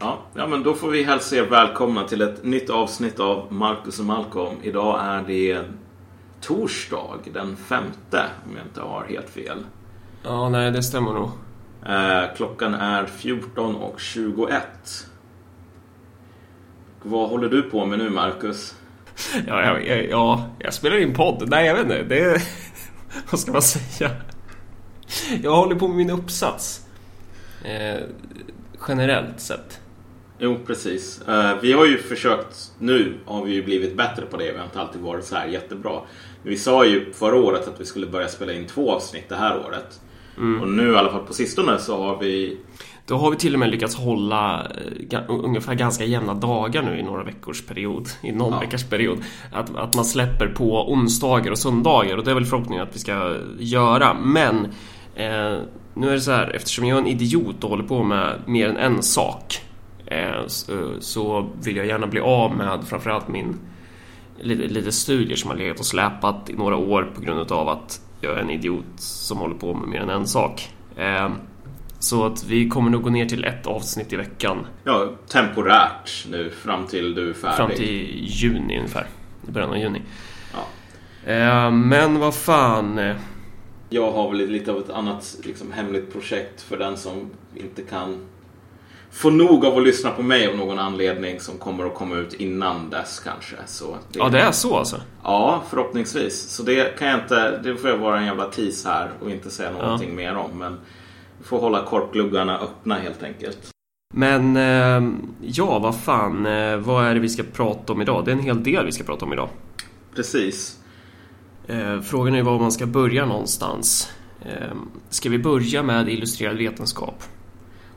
Ja, ja, men då får vi hälsa er välkomna till ett nytt avsnitt av Marcus och Malcolm. Idag är det torsdag den femte, om jag inte har helt fel. Ja, nej, det stämmer nog. Eh, klockan är 14.21. Vad håller du på med nu, Marcus? Ja, jag, jag, ja, jag spelar in podd. Nej, jag vet inte. Det... Vad ska man säga? Jag håller på med min uppsats. Eh, generellt sett. Jo, precis. Eh, vi har ju försökt, nu har vi ju blivit bättre på det. Vi har inte alltid varit så här jättebra. Vi sa ju förra året att vi skulle börja spela in två avsnitt det här året. Mm. Och nu i alla fall på sistone så har vi... Då har vi till och med lyckats hålla eh, ungefär ganska jämna dagar nu i några veckors period. I någon Ja. veckas period. Att, att man släpper på onsdagar och söndagar och det är väl förhoppningen att vi ska göra. Men eh, nu är det så här, eftersom jag är en idiot och håller på med mer än en sak. Eh, så, så vill jag gärna bli av med framförallt min lite, lite studier som har legat och släpat i några år på grund av att jag är en idiot som håller på med mer än en sak. Eh, så att vi kommer nog gå ner till ett avsnitt i veckan Ja, temporärt nu fram till du är färdig. fram till juni ungefär. I början av juni. Ja. Eh, men vad fan. eh, Jag har väl lite av ett annat liksom, hemligt projekt för den som inte kan få nog av att lyssna på mig av någon anledning som kommer att komma ut innan dess kanske. Så Ja, det är så alltså? Ja, förhoppningsvis. Så det kan jag inte, det får jag vara en jävla tease här och inte säga någonting mer om. Men vi får hålla korkgluggarna öppna helt enkelt. Men eh, ja, vad fan. Eh, vad är det vi ska prata om idag? Det är en hel del vi ska prata om idag. Precis. Eh, frågan är var man ska börja någonstans. Ska vi börja med illustrerad vetenskap?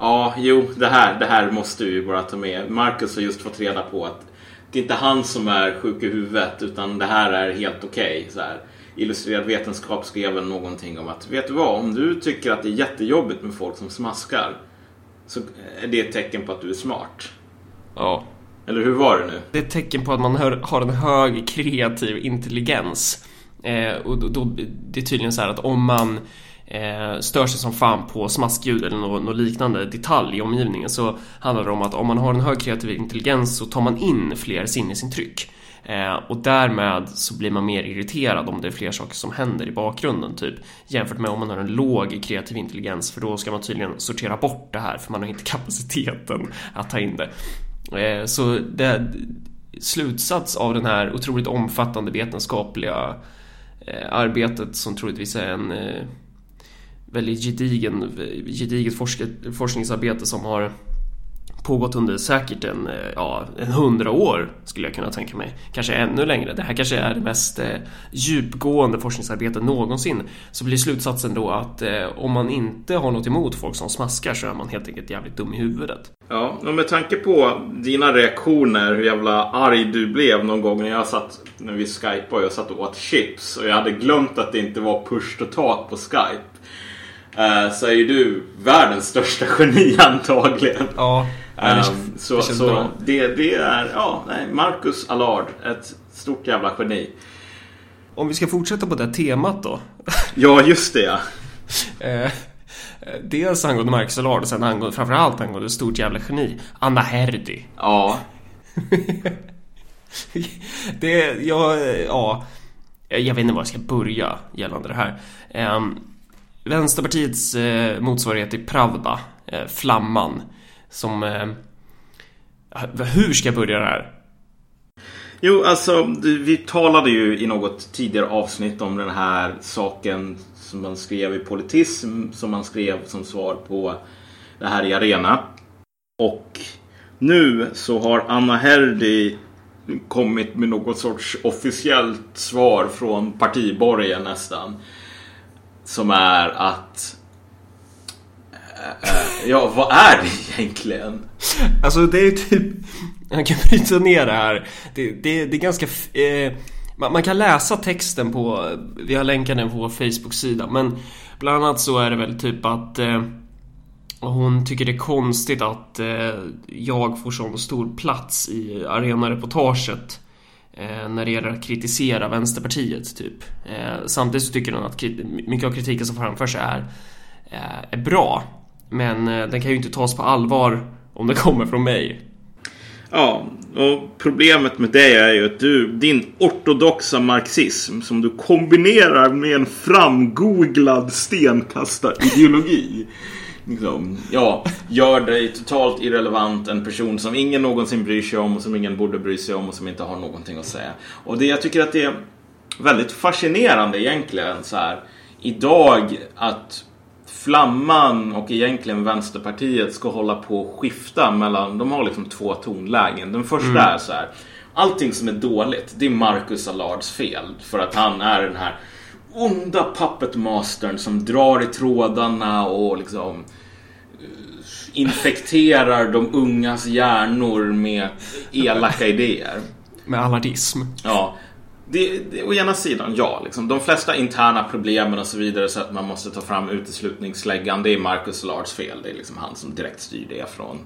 Ja, jo, det här, det här måste vi bara ta med. Marcus har just fått reda på att det är inte han som är sjuk i huvudet utan det här är helt okej. här. Illustrerad vetenskap skrev väl någonting om att vet du vad, om du tycker att det är jättejobbigt med folk som smaskar så är det ett tecken på att du är smart. Ja. Eller hur var det nu? Det är ett tecken på att man hör, har en hög kreativ intelligens. Eh, och då, då, det är tydligen så här att om man eh, stör sig som fan på smaskljud eller något, något liknande detalj i omgivningen så handlar det om att om man har en hög kreativ intelligens så tar man in fler sinnesintryck. Eh, och därmed så blir man mer irriterad om det är fler saker som händer i bakgrunden typ jämfört med om man har en låg kreativ intelligens för då ska man tydligen sortera bort det här för man har inte kapaciteten att ta in det. Eh, Så det, slutsats av den här otroligt omfattande vetenskapliga eh, arbetet som troligtvis är en eh, väldigt gedigen, gediget forskningsarbete som har pågått under säkert en, eh, ja, en hundra år skulle jag kunna tänka mig. Kanske ännu längre. Det här kanske är det mest eh, djupgående forskningsarbetet någonsin. Så blir slutsatsen då att eh, om man inte har något emot folk som smaskar så är man helt enkelt jävligt dum i huvudet. Ja, och med tanke på dina reaktioner, hur jävla arg du blev någon gång när jag satt, när vi skypade och jag satt och åt chips och jag hade glömt att det inte var push to talk på Skype eh, Så är ju du världens största geni antagligen. Ja, Ehm, så det känns så bra. det, det är, ja, nej, Marcus Allard, ett stort jävla geni. Om vi ska fortsätta på det temat då. Ja, just det ja. Eh, dels angående Marcus Allard och sen angående, framförallt angående ett stort jävla geni. Anna Herdy. Ja, Det, ja, ja. Jag vet inte var jag ska börja gällande det här. Eh, Vänsterpartiets eh, motsvarighet till Pravda, eh, Flamman, som... Eh, hur ska jag börja det här? Jo, alltså vi talade ju i något tidigare avsnitt om den här saken som man skrev i Politism som man skrev som svar på det här i Arena. Och nu så har Anna Herdy kommit med något sorts officiellt svar från partiborgen nästan. Som är att... Äh, Ja, vad är det egentligen? Alltså det är typ... Jag kan bryta ner det här. Det, det, det är ganska... Eh, man, man kan läsa texten på... Vi har länkat den på vår Facebook-sida. Men bland annat så är det väl typ att... Eh, hon tycker det är konstigt att eh, jag får sån stor plats i arenareportaget. Eh, när det gäller att kritisera Vänsterpartiet typ. Eh, samtidigt så tycker hon att mycket av kritiken som framförs är, eh, är bra. Men den kan ju inte tas på allvar om den kommer från mig. Ja, och problemet med det är ju att du, din ortodoxa marxism som du kombinerar med en framgooglad stenkastarideologi. Liksom, ja, gör dig totalt irrelevant, en person som ingen någonsin bryr sig om och som ingen borde bry sig om och som inte har någonting att säga. Och det, jag tycker att det är väldigt fascinerande egentligen så här idag att Flamman och egentligen Vänsterpartiet ska hålla på och skifta mellan, de har liksom två tonlägen. Den första mm. är så här. Allting som är dåligt, det är Marcus Allards fel. För att han är den här onda puppetmastern som drar i trådarna och liksom eh, infekterar de ungas hjärnor med elaka idéer. Med allardism. Ja. Det, det, å ena sidan, ja. Liksom, de flesta interna problemen och så vidare så att man måste ta fram uteslutningsläggan. Det är Marcus Lards fel. Det är liksom han som direkt styr det från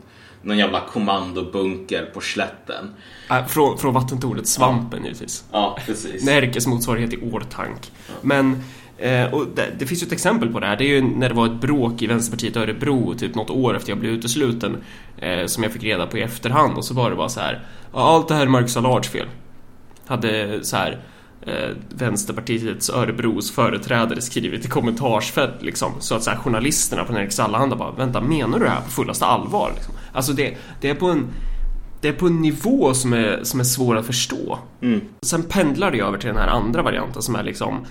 någon jävla kommandobunker på slätten. Äh, från, från vattentornet Svampen ja. givetvis. Ja, precis. Närkes motsvarighet i Årtank. Ja. Men eh, och det, det, finns ju ett exempel på det här. Det är ju när det var ett bråk i Vänsterpartiet Örebro typ något år efter jag blev utesluten. Eh, som jag fick reda på i efterhand och så var det bara så här. Allt det här är Marcus Allards fel hade så här eh, Vänsterpartiets Örebros företrädare skrivit i kommentarsfält liksom, så att så här, journalisterna på Nerikes Allehanda bara vänta, menar du det här på fullaste allvar? Liksom? Alltså det, det är på en det är på en nivå som är, som är svår att förstå. Mm. Sen pendlar det över till den här andra varianten som är liksom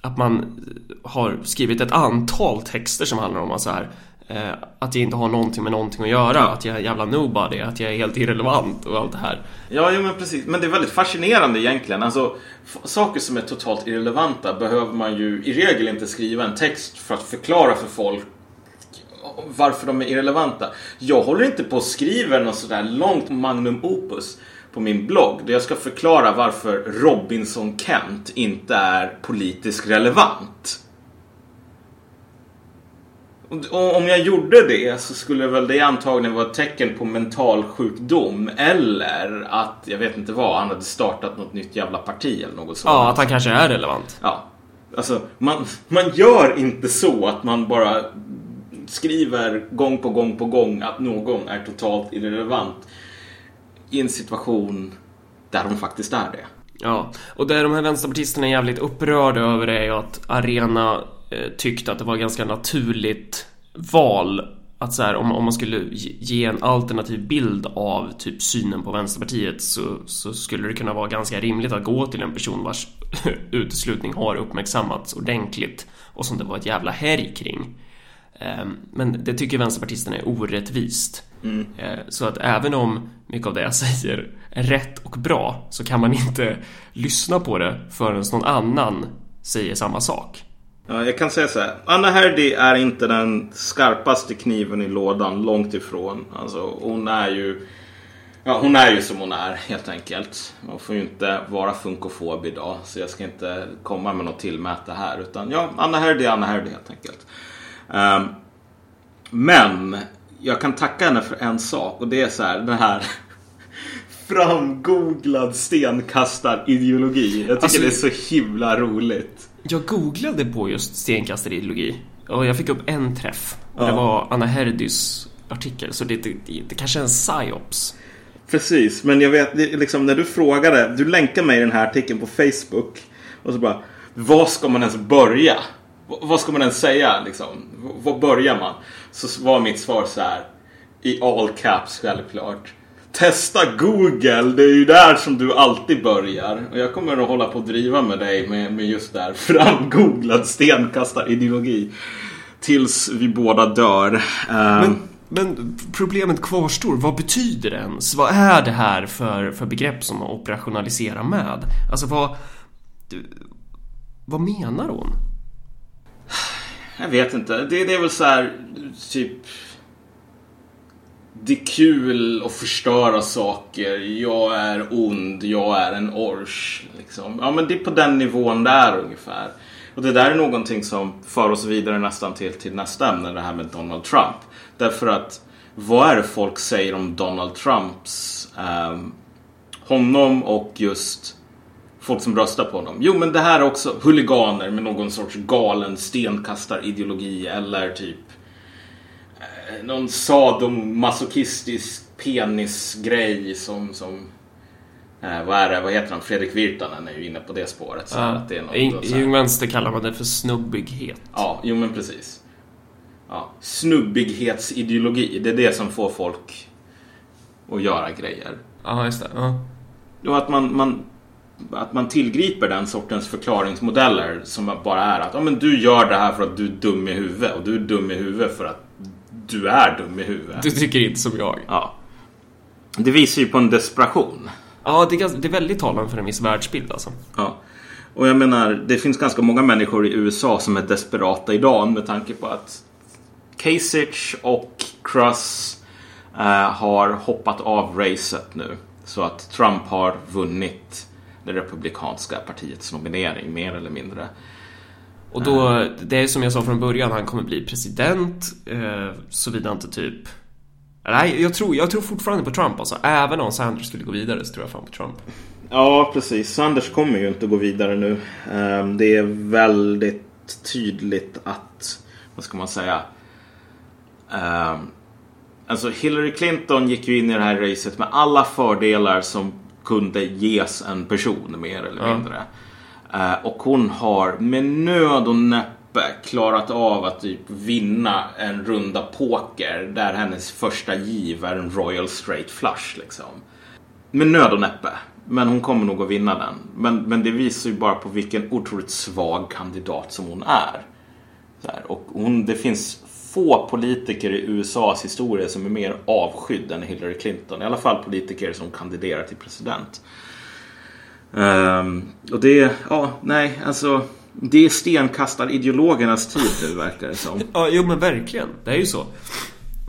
att man har skrivit ett antal texter som handlar om att så här, Eh, att jag inte har någonting med någonting att göra, att jag är jävla nobody, att jag är helt irrelevant och allt det här. Ja, jo, men precis. Men det är väldigt fascinerande egentligen. Alltså, saker som är totalt irrelevanta behöver man ju i regel inte skriva en text för att förklara för folk varför de är irrelevanta. Jag håller inte på och skriver något sådär långt magnum opus på min blogg där jag ska förklara varför Robinson Kent inte är politiskt relevant. Om jag gjorde det så skulle väl det antagligen vara ett tecken på mental sjukdom eller att, jag vet inte vad, han hade startat något nytt jävla parti eller något sånt. Ja, att han kanske är relevant. Ja. Alltså, man, man gör inte så att man bara skriver gång på gång på gång att någon är totalt irrelevant i en situation där de faktiskt är det. Ja, och det de här vänsterpartisterna är jävligt upprörda över är ju att Arena eh, tyckte att det var ganska naturligt val att så här, om, om man skulle ge en alternativ bild av typ synen på Vänsterpartiet så, så skulle det kunna vara ganska rimligt att gå till en person vars uteslutning har uppmärksammats ordentligt och som det var ett jävla härj kring. Ehm, men det tycker vänsterpartisterna är orättvist. Mm. Eh, så att även om mycket av det jag säger är rätt och bra så kan man inte lyssna på det förrän någon annan säger samma sak. Ja, jag kan säga så här. Anna Herdy är inte den skarpaste kniven i lådan, långt ifrån. Alltså, hon är ju... Ja, hon är ju som hon är helt enkelt. Man får ju inte vara funkofob idag. Så jag ska inte komma med något tillmäte här. Utan ja, Anna Herdy är Anna Herdy helt enkelt. Um, men jag kan tacka henne för en sak. Och det är så här, den här framgooglad stenkastarideologi. Jag tycker alltså, det är så himla roligt. Jag googlade på just stenkastarideologi och jag fick upp en träff. Ja. Det var Anna Herdys artikel, så det, det, det kanske är en psyops. Precis, men jag vet liksom när du frågade, du länkade mig den här artikeln på Facebook och så bara, var ska man ens börja? Vad ska man ens säga liksom? Var börjar man? Så var mitt svar så här, i all caps självklart testa Google. Det är ju där som du alltid börjar. Och jag kommer att hålla på att driva med dig med, med just där framgooglad stenkastarideologi. Tills vi båda dör. Ehm. Men, men, problemet kvarstår. Vad betyder det ens? Vad är det här för, för begrepp som man operationaliserar med? Alltså vad... Vad menar hon? Jag vet inte. Det, det är väl så här typ det är kul att förstöra saker. Jag är ond, jag är en ors. Liksom. Ja, men det är på den nivån där ungefär. Och det där är någonting som för oss vidare nästan till, till nästa ämne, det här med Donald Trump. Därför att vad är det folk säger om Donald Trumps, eh, honom och just folk som röstar på honom? Jo, men det här är också huliganer med någon sorts galen stenkastarideologi eller typ någon sadomasochistisk penisgrej som, som eh, vad är det, vad heter han, Fredrik Virtanen är ju inne på det spåret. Så Ja. att det är något, I så Ung Vänster kallar man det för snubbighet. Ja, jo men precis. Ja, snubbighetsideologi, det är det som får folk att göra grejer. Ja, just det. Ja. Och att man, man, att man tillgriper den sortens förklaringsmodeller som bara är att ja, men du gör det här för att du är dum i huvudet och du är dum i huvudet för att du är dum i huvudet. Du tycker inte som jag. Ja. Det visar ju på en desperation. Ja, det är, ganska- det är väldigt talande för en viss världsbild alltså. Ja. Och jag menar, det finns ganska många människor i USA som är desperata idag med tanke på att Kasich och Truss eh, har hoppat av racet nu. Så att Trump har vunnit det republikanska partiets nominering mer eller mindre. Och då, det är som jag sa från början, han kommer bli president, eh, såvida inte typ... Nej, jag tror, jag tror fortfarande på Trump alltså. Även om Sanders skulle gå vidare så tror jag fan på Trump. Ja, precis. Sanders kommer ju inte gå vidare nu. Ehm, Det är väldigt tydligt att, vad ska man säga? Ehm, Alltså Hillary Clinton gick ju in i det här racet med alla fördelar som kunde ges en person mer eller mindre. Eh, Och hon har med nöd och näppe klarat av att typ vinna en runda poker där hennes första giv är en Royal Straight Flush liksom. Med nöd och näppe. Men hon kommer nog att vinna den. Men, men det visar ju bara på vilken otroligt svag kandidat som hon är. Och hon, det finns få politiker i USAs historia som är mer avskydd än Hillary Clinton. I alla fall politiker som kandiderar till president. Um, och det, ja, nej, alltså. Det är stenkastarideologernas tid nu verkar det som. Ja, jo men verkligen. Det är ju så.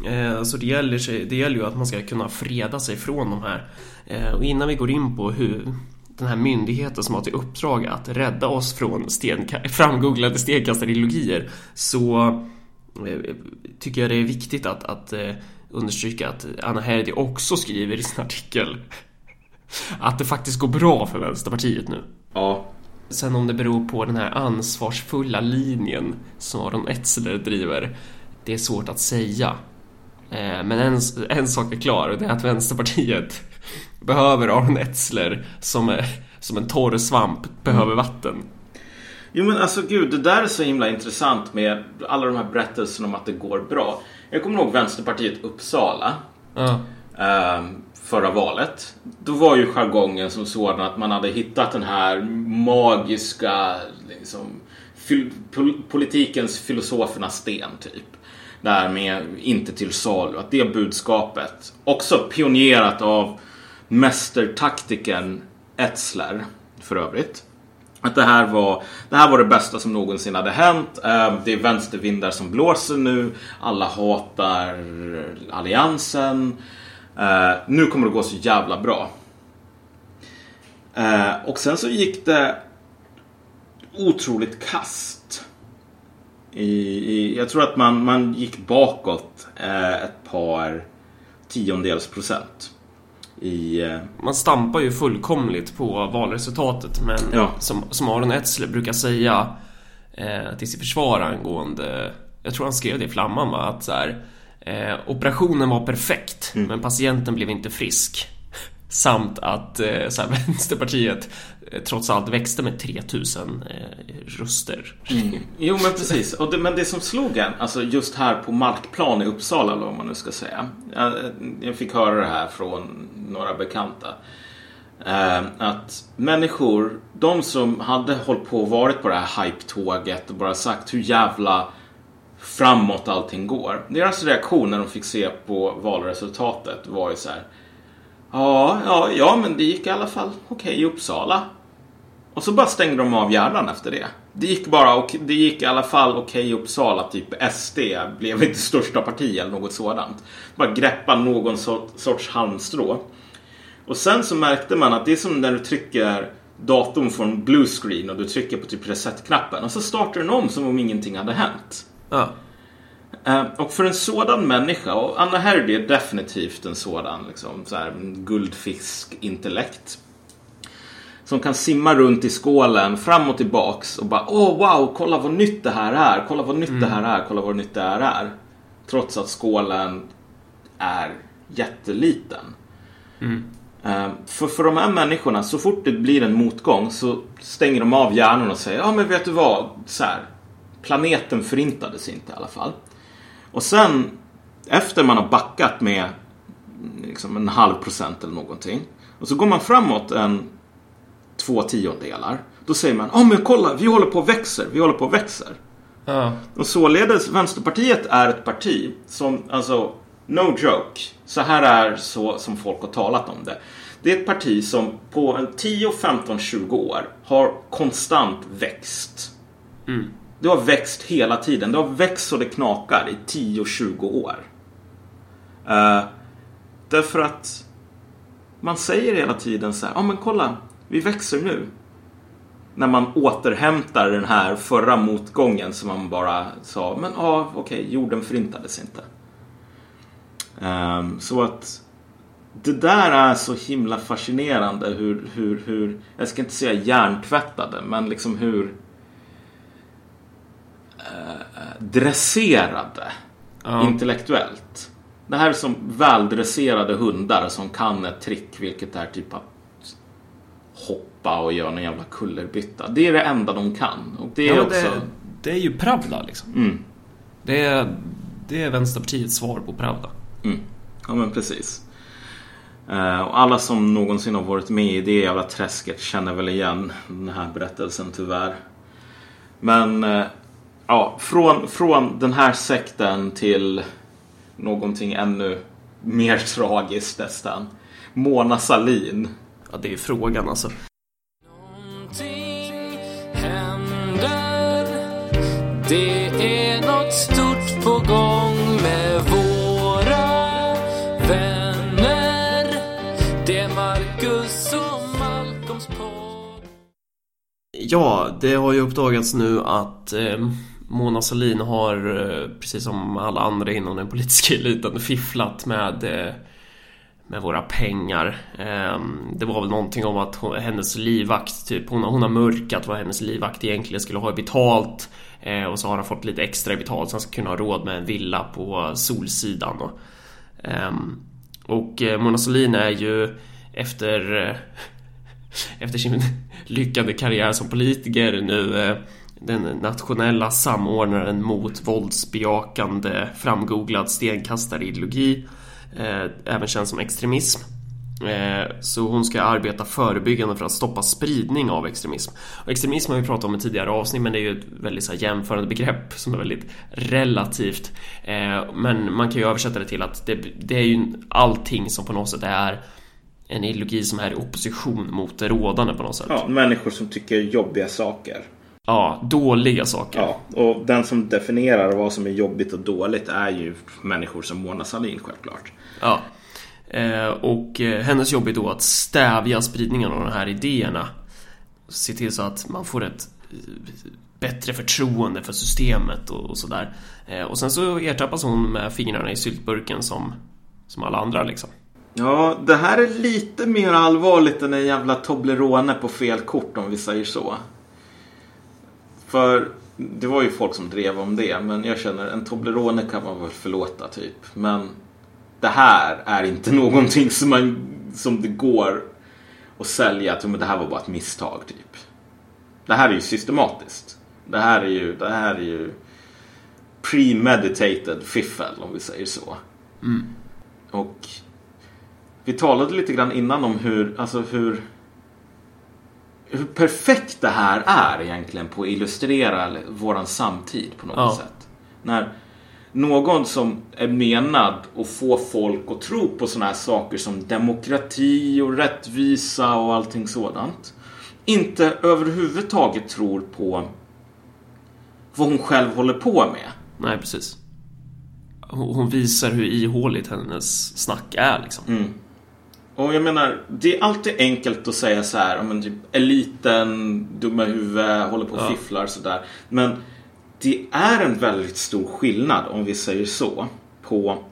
Eh, så det gäller, sig, det gäller ju att man ska kunna freda sig från de här. Eh, och innan vi går in på hur den här myndigheten som har till uppdrag att rädda oss från stenka- framgooglade stenkastarideologier så tycker jag det är viktigt att, att eh, understryka att Anna Herdy också skriver i sin artikel att det faktiskt går bra för Vänsterpartiet nu. Ja, Sen om det beror på den här ansvarsfulla linjen som Aron Etzler driver, det är svårt att säga. Eh, Men en, en sak är klar och det är att Vänsterpartiet behöver Aron Etzler som, som en torr svamp behöver vatten. Jo men alltså gud, det där är så himla intressant med alla de här berättelserna om att det går bra. Jag kommer ihåg Vänsterpartiet Uppsala eh, förra valet. Då var ju jargongen som sådan att man hade hittat den här magiska liksom, fil- pol- politikens filosofernas sten typ. Där med inte till salu. Att det budskapet, också pionerat av mästertaktikern Etzler för övrigt. Att det här, var, det här var det bästa som någonsin hade hänt. Ehm, det är vänstervindar som blåser nu. Alla hatar alliansen. Ehm, nu kommer det gå så jävla bra. Ehm, och sen så gick det otroligt kast. I, i, jag tror att man, man gick bakåt eh, ett par tiondels procent. I, eh, man stampar ju fullkomligt på valresultatet men Ja. som, som Aron Etzler brukar säga eh, till sitt försvar angående, jag tror han skrev det i Flamman va, att så här, eh, operationen var perfekt men patienten blev inte frisk. Samt att eh, så här, Vänsterpartiet Eh, trots allt växte med 3000 eh, röster. Mm. Jo men precis. Och det, men det som slog en, alltså just här på Markplan i Uppsala eller vad man nu ska säga. Jag, jag fick höra det här från några bekanta. Eh, att människor, de som hade hållit på och varit på det här hype-tåget och bara sagt hur jävla framåt allting går. Deras reaktion när de fick se på valresultatet var ju så här. Ja, ja, ja, men det gick i alla fall okej i Uppsala. Och så bara stängde de av hjärnan efter det. Det gick bara och det gick i alla fall okej i Uppsala, typ SD blev inte största parti eller något sådant. Bara greppa någon sort, sorts halmstrå. Och sen så märkte man att det är som när du trycker datorn från blue screen och du trycker på typ reset-knappen och så startar den om som om ingenting hade hänt. Ja. Eh, Och för en sådan människa, och Anna Herdy är definitivt en sådan liksom, så här, guldfisk-intellekt. Som kan simma runt i skålen fram och tillbaks och bara åh wow, kolla vad nytt det här är, kolla vad nytt det här är, kolla vad nytt det här är. Trots att skålen är jätteliten. Eh, För, för de här människorna, så fort det blir en motgång så stänger de av hjärnan och säger ja men vet du vad, så här, planeten förintades inte i alla fall. Och sen efter man har backat med liksom en halv procent eller någonting och så går man framåt en två tiondelar. Då säger man, ja men kolla, vi håller på och växer, vi håller på och växer. Ja. Och således, Vänsterpartiet är ett parti som, alltså, no joke. Så här är så som folk har talat om det. Det är ett parti som på en 10, 15, 20 år har konstant växt. Det har växt hela tiden. Det har växt så det knakar i 10-20 år. Eh, därför att man säger hela tiden så här, ja men kolla, vi växer nu. När man återhämtar den här förra motgången som man bara sa, men ja okej, jorden förintades inte. Ehm, så att det där är så himla fascinerande hur, hur, hur, jag ska inte säga hjärntvättade, men liksom hur eh, dresserade Ja. intellektuellt. Det här är som väldresserade hundar som kan ett trick, vilket är typ att hoppa och göra en jävla kullerbytta. Det är det enda de kan. Och det är Ja, också... det, det är ju Pravda liksom. Mm, Det är, det är Vänsterpartiets svar på Pravda. mm. Ja men precis. Eh, och alla som någonsin har varit med i det jävla träsket känner väl igen den här berättelsen tyvärr. Men eh, ja, från, från den här sekten till någonting ännu mer tragiskt nästan. Mona Salin. Ja, det är frågan alltså. Det är något stort på gång med våra vänner Det är Marcus och Malcolms podd Ja, det har ju uppdagats nu att eh, Mona Sahlin har, eh, precis som alla andra inom den politiska eliten, fifflat med, eh, med våra pengar. Ehm, det var väl någonting om att hennes livvakt, typ, hon, hon har mörkat vad hennes livvakt egentligen skulle ha betalt. Eh, och så har han fått lite extra betalt så han ska kunna ha råd med en villa på Solsidan. Ehm, och, och Mona Sahlin är ju efter eh, efter sin lyckade karriär som politiker nu eh, den nationella samordnaren mot våldsbejakande framgooglad stenkastarideologi eh, även känd som extremism. Eh, Så hon ska arbeta förebyggande för att stoppa spridning av extremism. Och extremism har vi pratat om i tidigare avsnitt men det är ju ett väldigt så jämförande begrepp som är väldigt relativt. Eh, Men man kan ju översätta det till att det, det är ju allting som på något sätt är en ideologi som är i opposition mot det rådande på något sätt. Ja, människor som tycker jobbiga saker. Ja, dåliga saker. Ja, och den som definierar vad som är jobbigt och dåligt är ju människor som Mona Sahlin självklart. Ja. Eh, och eh, hennes jobb är då att stävja spridningen av de här idéerna. Se till så att man får ett eh, bättre förtroende för systemet och, sådär. Och sen så ertappas hon med fingrarna i syltburken som, som alla andra liksom. Ja, det här är lite mer allvarligt än en jävla Toblerone på fel kort om vi säger så. För det var ju folk som drev om det, men jag känner en Toblerone kan man väl förlåta typ. Men det här är inte någonting som, man, som det går att sälja att det här var bara ett misstag typ. Det här är ju systematiskt. Det här är ju, det här är ju premeditated fiffel om vi säger så. Och vi talade lite grann innan om hur, alltså hur, hur perfekt det här är egentligen på att illustrera våran samtid på något Ja. sätt. När någon som är menad att få folk att tro på sådana här saker som demokrati och rättvisa och allting sådant inte överhuvudtaget tror på vad hon själv håller på med. Nej, precis. Hon visar hur ihåligt hennes snack är liksom. Och jag menar, det är alltid enkelt att säga så här, men typ eliten, dumma huvud, håller på och Ja. fifflar sådär. Men det är en väldigt stor skillnad, om vi säger så, på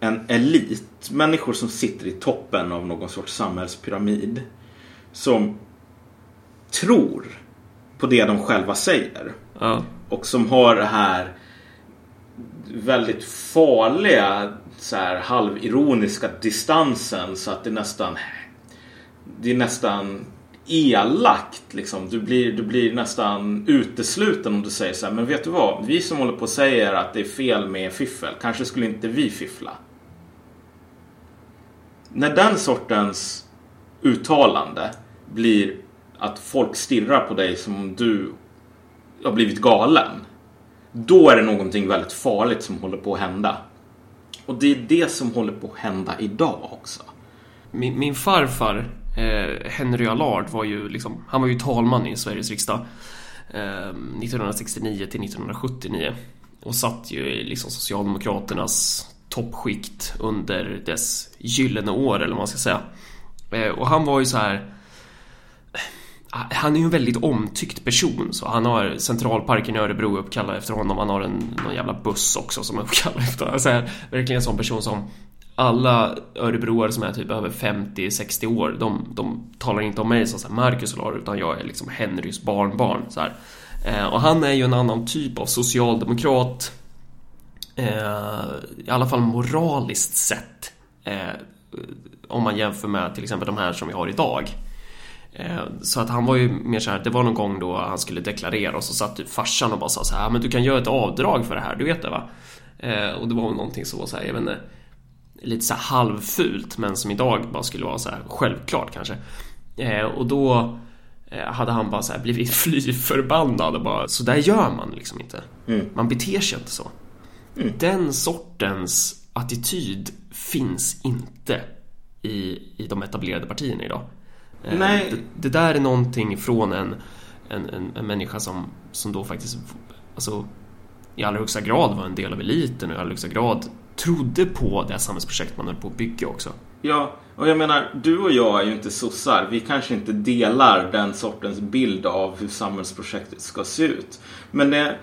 en elit, människor som sitter i toppen av någon sorts samhällspyramid, som tror på det de själva säger Ja. och som har det här väldigt farliga så här, halvironiska distansen så att det nästan det är nästan elakt. Liksom. Du, blir, du blir nästan utesluten om du säger så här. Men vet du vad? Vi som håller på och säger att det är fel med fiffel. Kanske skulle inte vi fiffla. När den sortens uttalande blir att folk stirrar på dig som om du har blivit galen. Då är det någonting väldigt farligt som håller på att hända. Och det är det som håller på att hända idag också. Min, min farfar, eh, Henry Allard, var ju liksom, han var ju talman i Sveriges riksdag eh, 1969 till 1979 och satt ju i liksom Socialdemokraternas toppskikt under dess gyllene år, eller vad man ska säga. Eh, och han var ju så här han är ju en väldigt omtyckt person så han har Centralparken i Örebro uppkallad efter honom. Han har en någon jävla buss också som är uppkallad efter honom. Alltså, verkligen en sån person som alla örebroare som är typ över 50-60 år, de, de talar inte om mig som så här Marcus Solar utan jag är liksom Henrys barnbarn. Så här. Eh, och han är ju en annan typ av socialdemokrat. Eh, I alla fall moraliskt sett. Eh, om man jämför med till exempel de här som vi har idag. Eh, så att han var ju mer så här, det var någon gång då han skulle deklarera och så satt typ farsan och bara sa så här, men du kan göra ett avdrag för det här, du vet det va? Eh, och det var väl någonting som var så här, jag vet inte, lite så halvfult men som idag bara skulle vara så här självklart kanske. Eh, och då hade han bara så här blivit fly förbannad och bara, så där gör man liksom inte. Mm. Man beter sig inte så. Mm. Den sortens attityd finns inte i, i de etablerade partierna idag. Eh, Nej. Det, det, där är någonting från en, en, en, en människa som, som då faktiskt alltså, i allra högsta grad var en del av eliten och i allra högsta grad trodde på det samhällsprojekt man höll på att bygga också. Ja, och jag menar, du och jag är ju inte sossar. Vi kanske inte delar den sortens bild av hur samhällsprojektet ska se ut. Men det,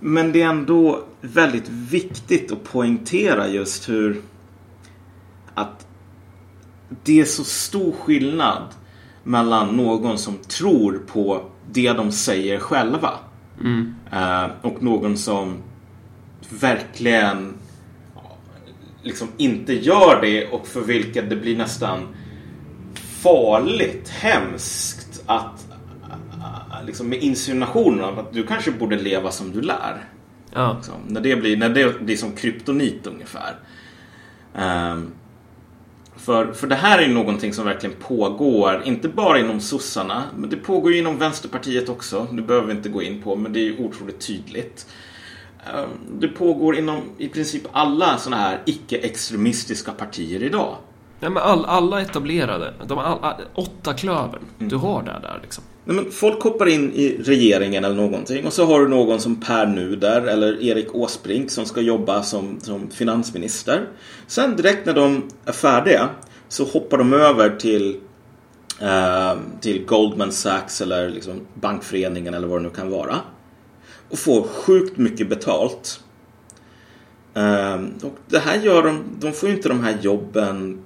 men det är ändå väldigt viktigt att poängtera just hur att det är så stor skillnad mellan någon som tror på det de säger själva mm. Eh, och någon som verkligen liksom inte gör det och för vilket det blir nästan farligt, hemskt att liksom med insinuationer av att du kanske borde leva som du lär. Ja. Liksom, när, det blir, när det blir som kryptonit ungefär. Um, för, för det här är ju någonting som verkligen pågår, inte bara inom sossarna, men det pågår ju inom Vänsterpartiet också. Det behöver vi inte gå in på, men det är ju otroligt tydligt. Ehm, det pågår inom i princip alla sådana här icke-extremistiska partier idag. Nej, men all, alla etablerade, de all, åtta klövern, mm. du har det där liksom. Nej, men folk hoppar in i regeringen eller någonting och så har du någon som Per Nuder eller Erik Åsbrink som ska jobba som, som finansminister. Sen direkt när de är färdiga så hoppar de över till, eh, till Goldman Sachs eller liksom Bankföreningen eller vad det nu kan vara. Och får sjukt mycket betalt. Ehm, och det här gör de, de får ju inte de här jobben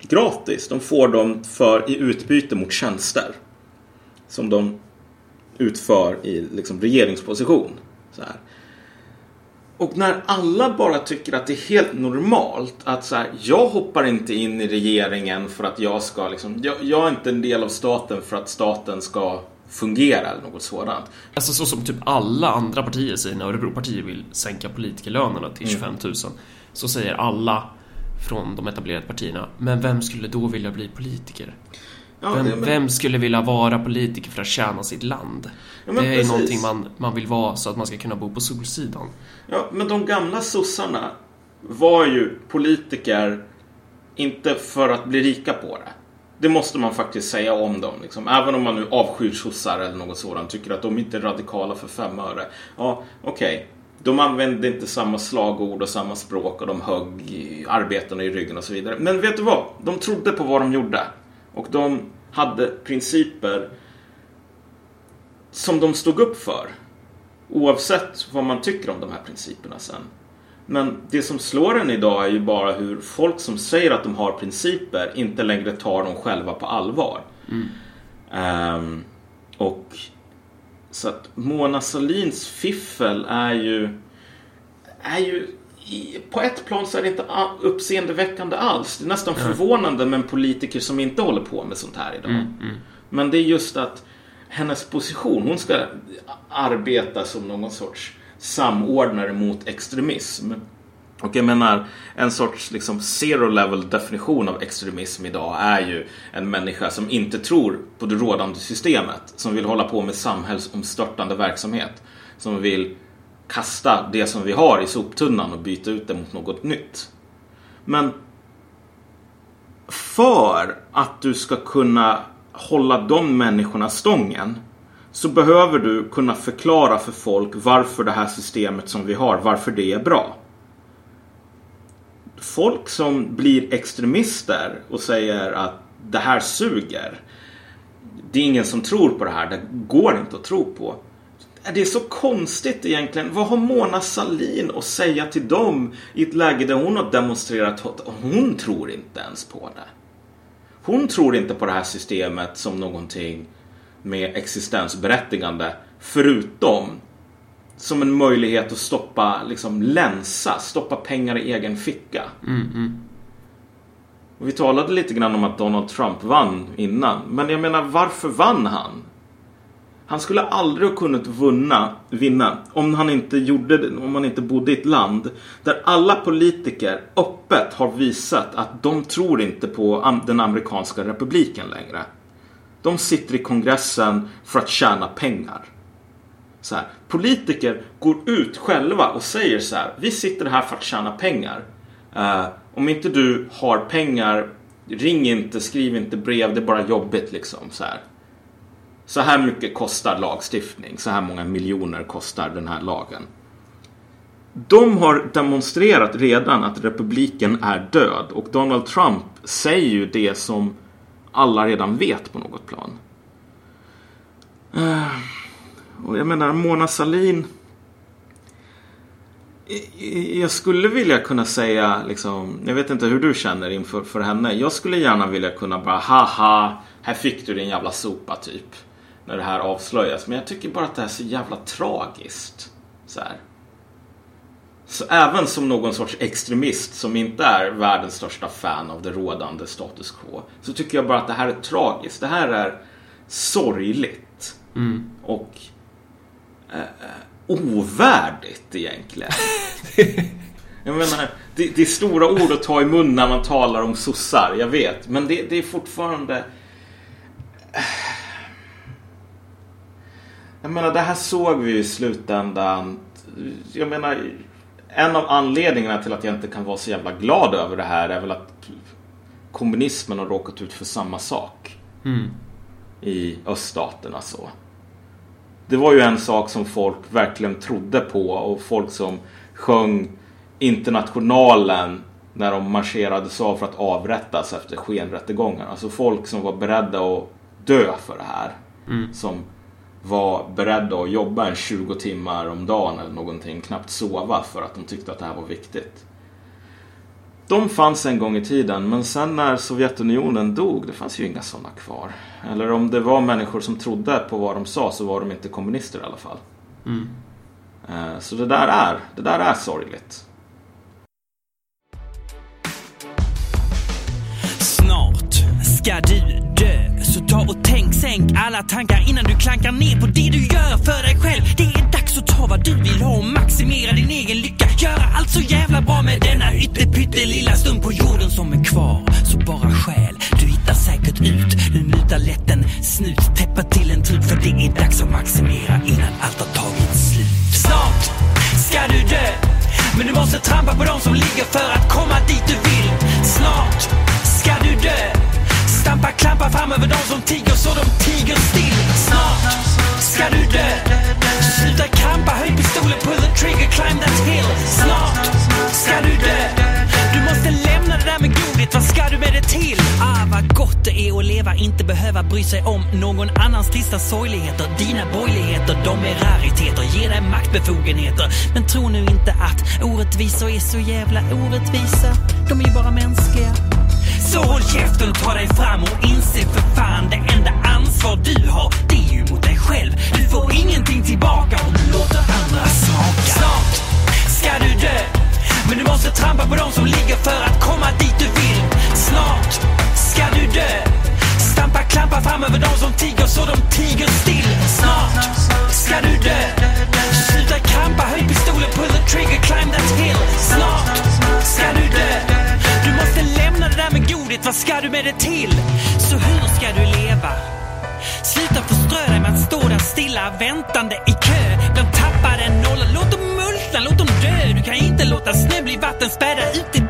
gratis. De får dem för, i utbyte mot tjänster som de utför i liksom, regeringsposition. Så här. Och när alla bara tycker att det är helt normalt att så här, jag hoppar inte in i regeringen för att jag ska liksom, jag, jag är inte en del av staten för att staten ska fungera eller något sådant. Alltså så som typ alla andra partier säger när Örebropartiet vill sänka politikerlönerna till 25 000 mm. så säger alla från de etablerade partierna, men vem skulle då vilja bli politiker? Ja, vem, men... vem, skulle vilja vara politiker för att tjäna sitt land? Ja, det är precis. någonting man, man vill vara så att man ska kunna bo på Solsidan. Ja, men de gamla sossarna var ju politiker inte för att bli rika på det. Det måste man faktiskt säga om dem. Liksom. Även om man nu avskyr sossar eller något sådant. Tycker att de inte är radikala för fem öre. Ja, okej. Okay. De använde inte samma slagord och samma språk och de högg arbetarna i ryggen och så vidare. Men vet du vad? De trodde på vad de gjorde. Och de hade principer som de stod upp för. Oavsett vad man tycker om de här principerna sen. Men det som slår en idag är ju bara hur folk som säger att de har principer inte längre tar dem själva på allvar. Mm. Um, och så att Mona Salins fiffel är ju är ju i, på ett plan så är det inte uppseendeväckande alls. Det är nästan förvånande med en politiker som inte håller på med sånt här idag. Men det är just att hennes position, hon ska arbeta som någon sorts samordnare mot extremism. Och jag menar, en sorts liksom zero level definition av extremism idag är ju en människa som inte tror på det rådande systemet. Som vill hålla på med samhällsomstörtande verksamhet. Som vill kasta det som vi har i soptunnan och byta ut det mot något nytt. Men för att du ska kunna hålla de människorna stången så behöver du kunna förklara för folk varför det här systemet som vi har, varför det är bra. Folk som blir extremister och säger att det här suger. Det är ingen som tror på det här, det går inte att tro på. Det är så konstigt egentligen. Vad har Mona Salin att säga till dem i ett läge där hon har demonstrerat att hon tror inte ens på det. Hon tror inte på det här systemet som någonting med existensberättigande förutom som en möjlighet att stoppa, liksom länsa, stoppa pengar i egen ficka. Och vi talade lite grann om att Donald Trump vann innan. Men jag menar, varför vann han? Han skulle aldrig ha kunnat vunna, vinna om han inte gjorde om han inte bodde i ett land där alla politiker öppet har visat att de tror inte på den amerikanska republiken längre. De sitter i kongressen för att tjäna pengar. Så här, politiker går ut själva och säger så här. Vi sitter här för att tjäna pengar. Uh, om inte du har pengar, ring inte, skriv inte brev. Det är bara jobbigt liksom. Så här. Så här mycket kostar lagstiftning. Så här många miljoner kostar den här lagen. De har demonstrerat redan att republiken är död. Och Donald Trump säger ju det som alla redan vet på något plan. Eh, och jag menar, Mona Salin. Jag skulle vilja kunna säga, liksom, jag vet inte hur du känner inför för henne. Jag skulle gärna vilja kunna bara, haha, här fick du din jävla sopa typ. När det här avslöjas. Men jag tycker bara att det här är så jävla tragiskt. Så här. Så även som någon sorts extremist som inte är världens största fan av det rådande status quo. Så tycker jag bara att det här är tragiskt. Det här är sorgligt. Och eh, eh, ovärdigt egentligen. jag menar, det, det är stora ord att ta i mun när man talar om sossar, jag vet. Men det, det är fortfarande... Jag menar, det här såg vi i slutändan. Jag menar, en av anledningarna till att jag inte kan vara så jävla glad över det här är väl att kommunismen har råkat ut för samma sak. I öststaterna så. Det var ju en sak som folk verkligen trodde på och folk som sjöng Internationalen när de marscherades av för att avrättas efter skenrättegångar. Alltså folk som var beredda att dö för det här. Som var beredda att jobba en 20 timmar om dagen eller någonting, knappt sova för att de tyckte att det här var viktigt. De fanns en gång i tiden, men sen när Sovjetunionen dog, det fanns ju inga sådana kvar. Eller om det var människor som trodde på vad de sa så var de inte kommunister i alla fall. Eh, Så det där är, det där är sorgligt. Snart ska du ta och tänk, sänk alla tankar innan du klankar ner på det du gör för dig själv. Det är dags att ta vad du vill ha och maximera din egen lycka. Göra allt så jävla bra med denna ytterpyttelilla stund på jorden som är kvar. Så bara skäl, du hittar säkert ut. Nu mutar lätt en snut, täppa till en trut För det är dags att maximera innan allt har tagit slut. Snart ska du dö men du måste trampa på dem som ligger för att komma dit du vill. Snart ska du dö. Stampa klampar fram över dem som tiger så de tiger still. Snart ska du dö. Sluta krampa, höj pistolen, pull the trigger, climb that hill. Snart ska du dö. Du måste lämna det där med godhet, vad ska du med det till? Ah, vad gott det är att leva, inte behöva bry sig om någon annans trista sorgligheter. Dina borgerligheter, de är rariteter, ger dig maktbefogenheter. Men tro nu inte att orättvisor är så jävla orättvisa De är ju bara mänskliga så håll käften och ta dig fram och inse för fan det enda ansvar du har det är ju mot dig själv. Du får ingenting tillbaka om du låter andra smaka. Snart ska du dö. Men du måste trampa på dem som ligger för att komma dit du vill. Snart ska du dö. Stampa klampa fram över dem som tiger så de tiger still. Snart ska du dö. Sluta krampa, höj pistolen, pull the trigger, climb that hill. Snart ska du dö. Du lämna det där med godhet, vad ska du med det till? Så hur ska du leva? Sluta förströ dig med att stå där stilla väntande i kö. De tappar en nolla. Låt dem multna, låt dem dö. Du kan inte låta snö bli vatten, späda ut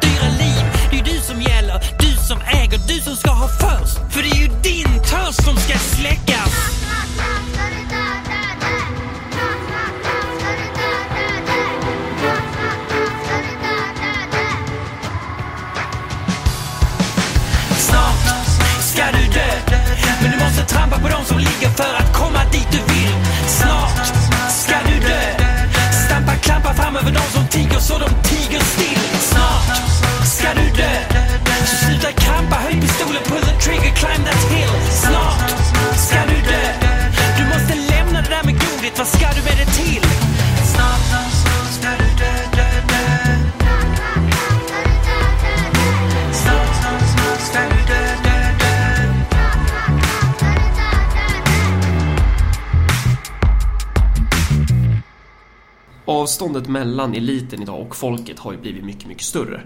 Avståndet mellan eliten idag och folket har ju blivit mycket, mycket större.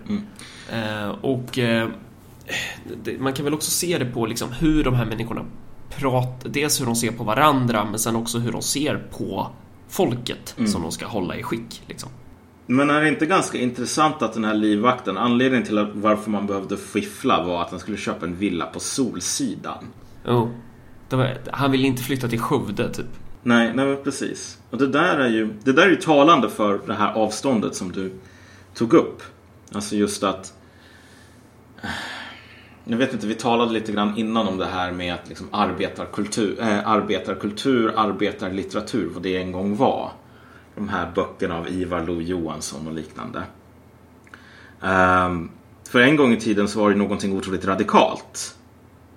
Eh, och eh, man kan väl också se det på liksom hur de här människorna pratar. Dels hur de ser på varandra, men sen också hur de ser på folket som de ska hålla i skick. Liksom. Men är det inte ganska intressant att den här livvakten, anledningen till varför man behövde fiffla var att han skulle köpa en villa på Solsidan. Jo. Var, han ville inte flytta till Skövde, typ. Nej, nej men precis. Och det där är ju, det där är ju talande för det här avståndet som du tog upp. Alltså just att eh, jag vet inte, vi talade lite grann innan om det här med att liksom arbetarkultur, äh, arbetarkultur, arbetarlitteratur, vad det en gång var. De här böckerna av Ivar Lo-Johansson och liknande. Um, för en gång i tiden så var det någonting otroligt radikalt.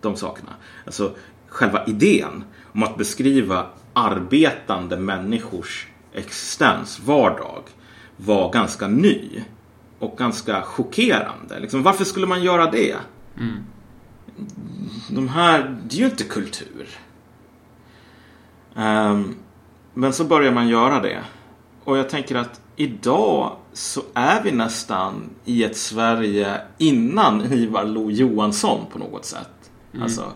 De sakerna. Alltså själva idén om att beskriva arbetande människors existens, vardag, var ganska ny. Och ganska chockerande. Liksom, varför skulle man göra det? De här, det är ju inte kultur. Ehm, men så börjar man göra det. Och jag tänker att idag så är vi nästan i ett Sverige innan Ivar Lo-Johansson på något sätt. Alltså,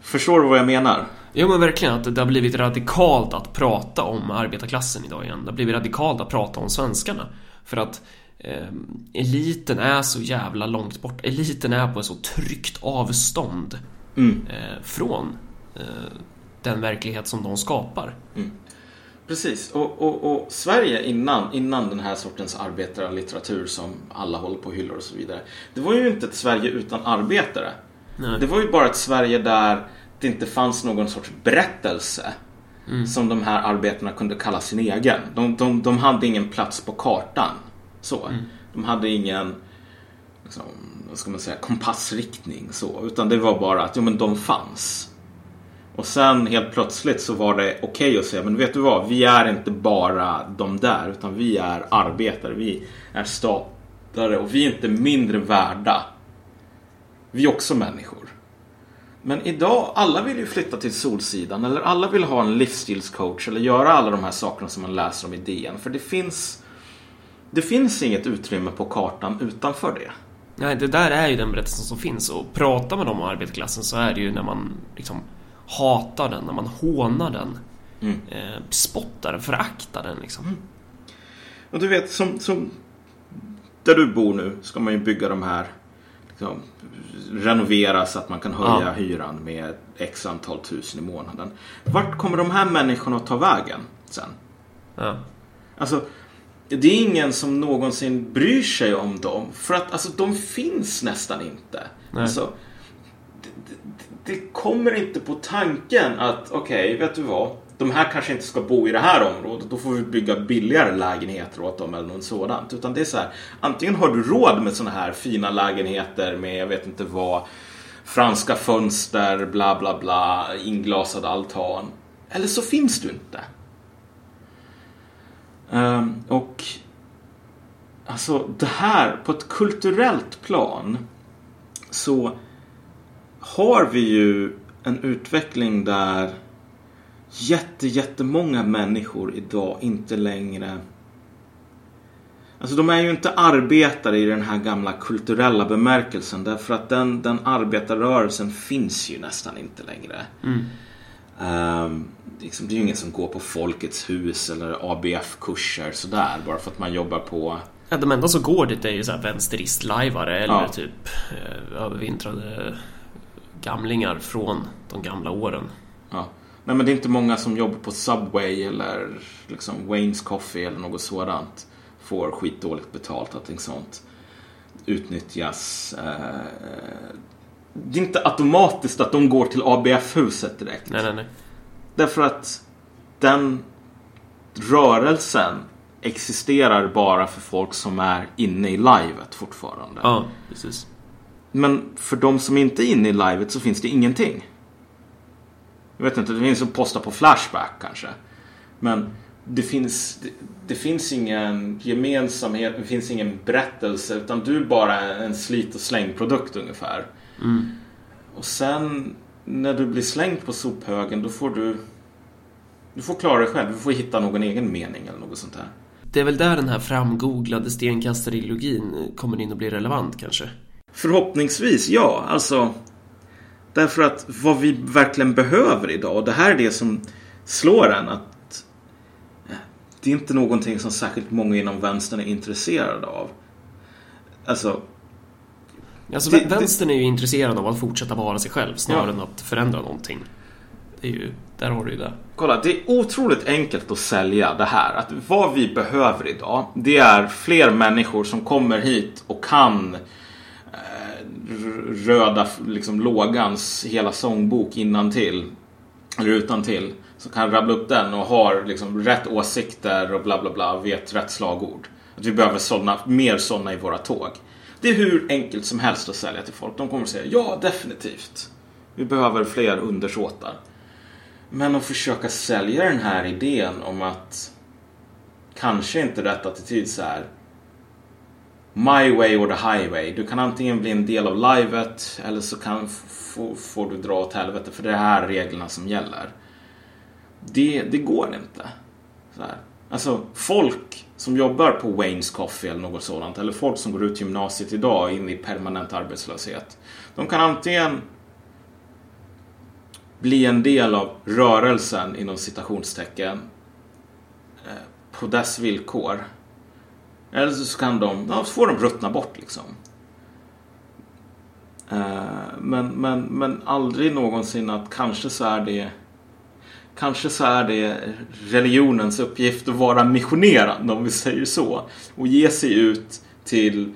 förstår du vad jag menar? Jo men verkligen att det har blivit radikalt att prata om arbetarklassen idag igen. Det har blivit radikalt att prata om svenskarna. För att eh, eliten är så jävla långt bort. Eliten är på ett så tryggt avstånd eh, från eh, den verklighet som de skapar. Precis, och, och, och Sverige innan, innan den här sortens arbetarlitteratur som alla håller på och hyllar och så vidare. Det var ju inte ett Sverige utan arbetare. Nej. Det var ju bara ett Sverige där det inte fanns någon sorts berättelse som de här arbetarna kunde kalla sin egen. De, de, de hade ingen plats på kartan. Så. De hade ingen liksom, vad ska man säga, kompassriktning. Så. Utan det var bara att jo, men de fanns. Och sen helt plötsligt så var det okej att säga, men vet du vad, vi är inte bara de där, utan vi är arbetare, vi är statare och vi är inte mindre värda. Vi är också människor. Men idag, alla vill ju flytta till Solsidan eller alla vill ha en livsstilscoach eller göra alla de här sakerna som man läser om i DN. För det finns, det finns inget utrymme på kartan utanför det. Nej, det där är ju den berättelsen som finns och pratar man om arbetarklassen så är det ju när man liksom hatar den, när man hånar den. Eh, spottar den, föraktar den liksom. Och du vet, som, som där du bor nu ska man ju bygga de här liksom, renovera så att man kan höja Ja. hyran med x antal tusen i månaden. Vart kommer de här människorna att ta vägen sen? Ja. Alltså, det är ingen som någonsin bryr sig om dem. För att alltså, de finns nästan inte. Nej. Alltså, det, det, det kommer inte på tanken att okej, vet du vad? De här kanske inte ska bo i det här området. Då får vi bygga billigare lägenheter åt dem eller något sådant. Utan det är så här, antingen har du råd med sådana här fina lägenheter med, jag vet inte vad, franska fönster, bla bla bla, inglasad altan. Eller så finns du inte. Um, och Alltså det här på ett kulturellt plan så har vi ju en utveckling där jätte, jättemånga människor idag inte längre Alltså de är ju inte arbetare i den här gamla kulturella bemärkelsen därför att den, den arbetarrörelsen finns ju nästan inte längre. Ehm, liksom, det är ju ingen som går på Folkets hus eller ABF-kurser sådär bara för att man jobbar på Ja, de enda som går dit är ju så här vänsterist-lajvare eller Ja. typ eh, övervintrade gamlingar från de gamla åren. Nej men det är inte många som jobbar på Subway eller liksom Wayne's Coffee eller något sådant. Får skitdåligt betalt, allting sånt. Utnyttjas. Eh, det är inte automatiskt att de går till ABF-huset direkt. Nej, nej, nej. Därför att den rörelsen existerar bara för folk som är inne i livet fortfarande. Ja, precis. Men för de som inte är inne i livet så finns det ingenting. Jag vet inte, det finns att posta på Flashback kanske. Men det finns, det, det finns ingen gemensamhet, det finns ingen berättelse utan du är bara en slit och slängprodukt ungefär. Och sen när du blir slängd på sophögen då får du du får klara dig själv, du får hitta någon egen mening eller något sånt där. Det är väl där den här framgooglade stenkastarideologin kommer in och blir relevant kanske. Förhoppningsvis, ja. Alltså, därför att vad vi verkligen behöver idag, och det här är det som slår en, att det är inte någonting som särskilt många inom vänstern är intresserade av. Alltså, Alltså Det- vä- vänstern är ju intresserad av att fortsätta vara sig själv snarare Ja. än att förändra någonting. Det är ju, där har du ju det. kolla, det är otroligt enkelt att sälja det här. Att vad vi behöver idag, det är fler människor som kommer hit och kan röda liksom, lågans hela sångbok innan till eller utan till som kan rabbla upp den och har liksom rätt åsikter och bla bla bla vet rätt slagord. Att vi behöver såna, mer sådana i våra tåg. Det är hur enkelt som helst att sälja till folk. De kommer att säga ja, definitivt. Vi behöver fler undersåtar. Men att försöka sälja den här idén om att kanske inte rätt attityd så här. My way or the highway. Du kan antingen bli en del av livet eller så kan, f- får du dra åt helvete för det är här reglerna som gäller. Det, det går inte. Så här. Alltså folk som jobbar på Wayne's Coffee eller något sådant eller folk som går ut gymnasiet idag in i permanent arbetslöshet. De kan antingen bli en del av rörelsen inom citationstecken eh, på dess villkor. Eller så kan de, ja, får de ruttna bort liksom. Eh, men, men, men aldrig någonsin att kanske så är det Kanske så är det religionens uppgift att vara missionerande om vi säger så. Och ge sig ut till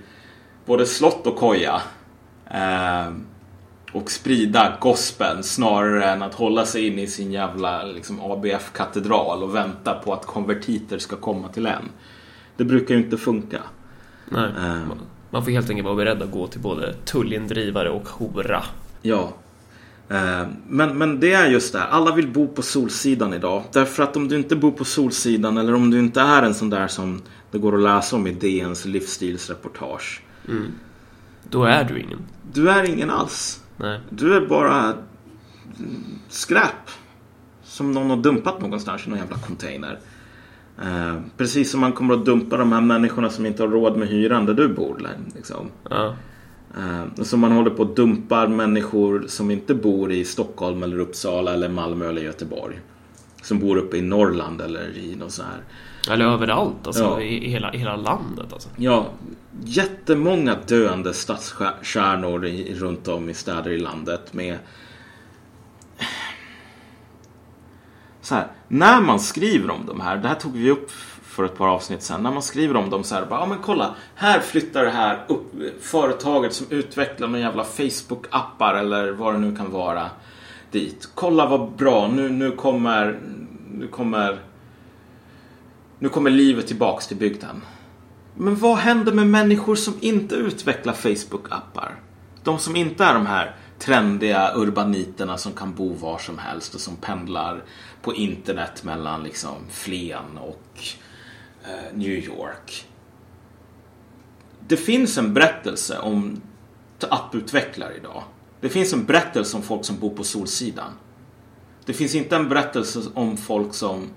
både slott och koja. Eh, och sprida gospeln snarare än att hålla sig inne i sin jävla liksom, ABF-katedral och vänta på att konvertiter ska komma till en. Det brukar ju inte funka. Nej. Ehm. Man- får helt enkelt vara beredd att gå till både tullindrivare och hora. Ja. Eh, Men, men det är just det här. Alla vill bo på Solsidan idag. Därför att om du inte bor på Solsidan eller om du inte är en sån där som det går att läsa om i DNs livsstilsreportage. Då är du ingen. Du är ingen alls. Nej. Du är bara mm, skräp. Som någon har dumpat någonstans i någon jävla container. Eh, precis som man kommer att dumpa de här människorna som inte har råd med hyran där du bor. Liksom. Ja. Eh, som man håller på att dumpar människor som inte bor i Stockholm eller Uppsala eller Malmö eller Göteborg. Som bor uppe i Norrland eller i någon sån här. Eller överallt, alltså Ja. i, hela, hela landet alltså. Ja, jättemånga döende stadskärnor runt om i städer i landet med så här, när man skriver om de här, det här tog vi upp för ett par avsnitt sen. när man skriver om dem så här, bara, ja men kolla, här flyttar det här upp, företaget som utvecklar någon jävla Facebook-appar eller vad det nu kan vara dit. Kolla vad bra, nu, nu kommer, nu kommer, nu kommer livet tillbaks till bygden. Men vad händer med människor som inte utvecklar Facebook-appar? De som inte är de här trendiga urbaniterna som kan bo var som helst och som pendlar på internet mellan liksom Flen och eh, New York. det finns en berättelse om apputvecklare idag. Det finns en berättelse om folk som bor på Solsidan. Det finns inte en berättelse om folk som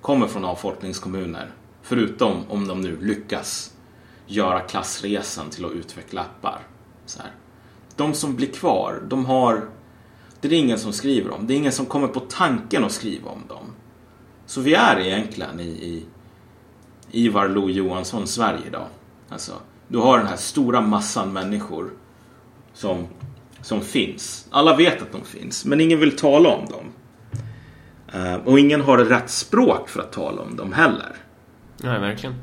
kommer från avfolkningskommuner. Förutom om de nu lyckas göra klassresan till att utveckla appar. Så här. De som blir kvar, de har... Det är ingen som skriver om. Det är ingen som kommer på tanken att skriva om dem. Så vi är egentligen i, i Ivar Lo Johansson Sverige idag. Alltså, du har den här stora massan människor som, som finns. Alla vet att de finns, men ingen vill tala om dem. Eh, och ingen har rätt språk för att tala om dem heller. Nej, verkligen.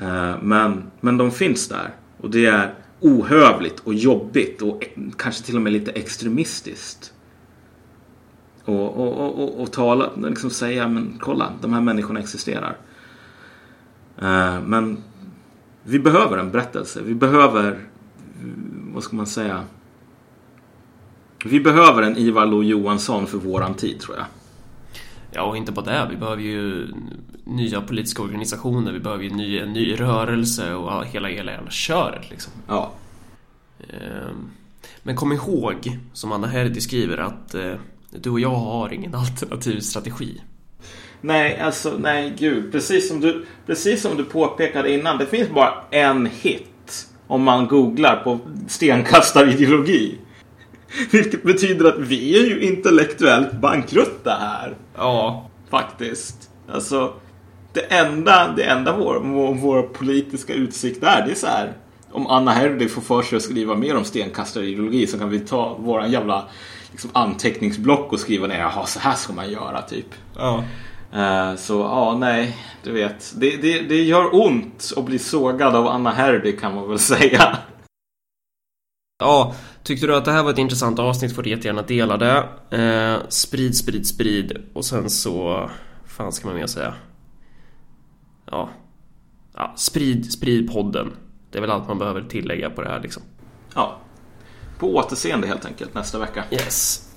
Eh, men, men de finns där. Och det är ohövligt och jobbigt och kanske till och med lite extremistiskt. Och, och, och, och, och tala, liksom säga men kolla, de här människorna existerar. Eh, men vi behöver en berättelse. Vi behöver, vad ska man säga? Vi behöver en Ivar Lo Johansson för våran tid tror jag. Ja, och inte bara det. Vi behöver ju nya politiska organisationer. Vi behöver ju ny, en ny rörelse och hela, hela jävla köret liksom. Ja. Ehm, Men kom ihåg, som Anna Herdy skriver, att eh, du och jag har ingen alternativ strategi. Nej, alltså nej gud. Precis som, du, precis som du påpekade innan. Det finns bara en hit. Om man googlar på stenkastarideologi. Vilket betyder att vi är ju intellektuellt bankrutta här. Ja, Faktiskt. Alltså. Det enda, det enda vår, vår, vår politiska utsikt är, det är så här. Om Anna Herdy får för sig att skriva mer om stenkastarideologi så kan vi ta våran jävla liksom, anteckningsblock och skriva ner, jaha så här ska man göra typ. ja. Eh, Så ja, nej, du vet. Det, det, det gör ont att bli sågad av Anna Herdy kan man väl säga. Ja, tyckte du att det här var ett intressant avsnitt får du jättegärna dela det. Eh, sprid, sprid, sprid. Och sen så... fan ska man mer säga? Ja. ja. Sprid, sprid podden. Det är väl allt man behöver tillägga på det här liksom. Ja. På återseende helt enkelt nästa vecka. Yes.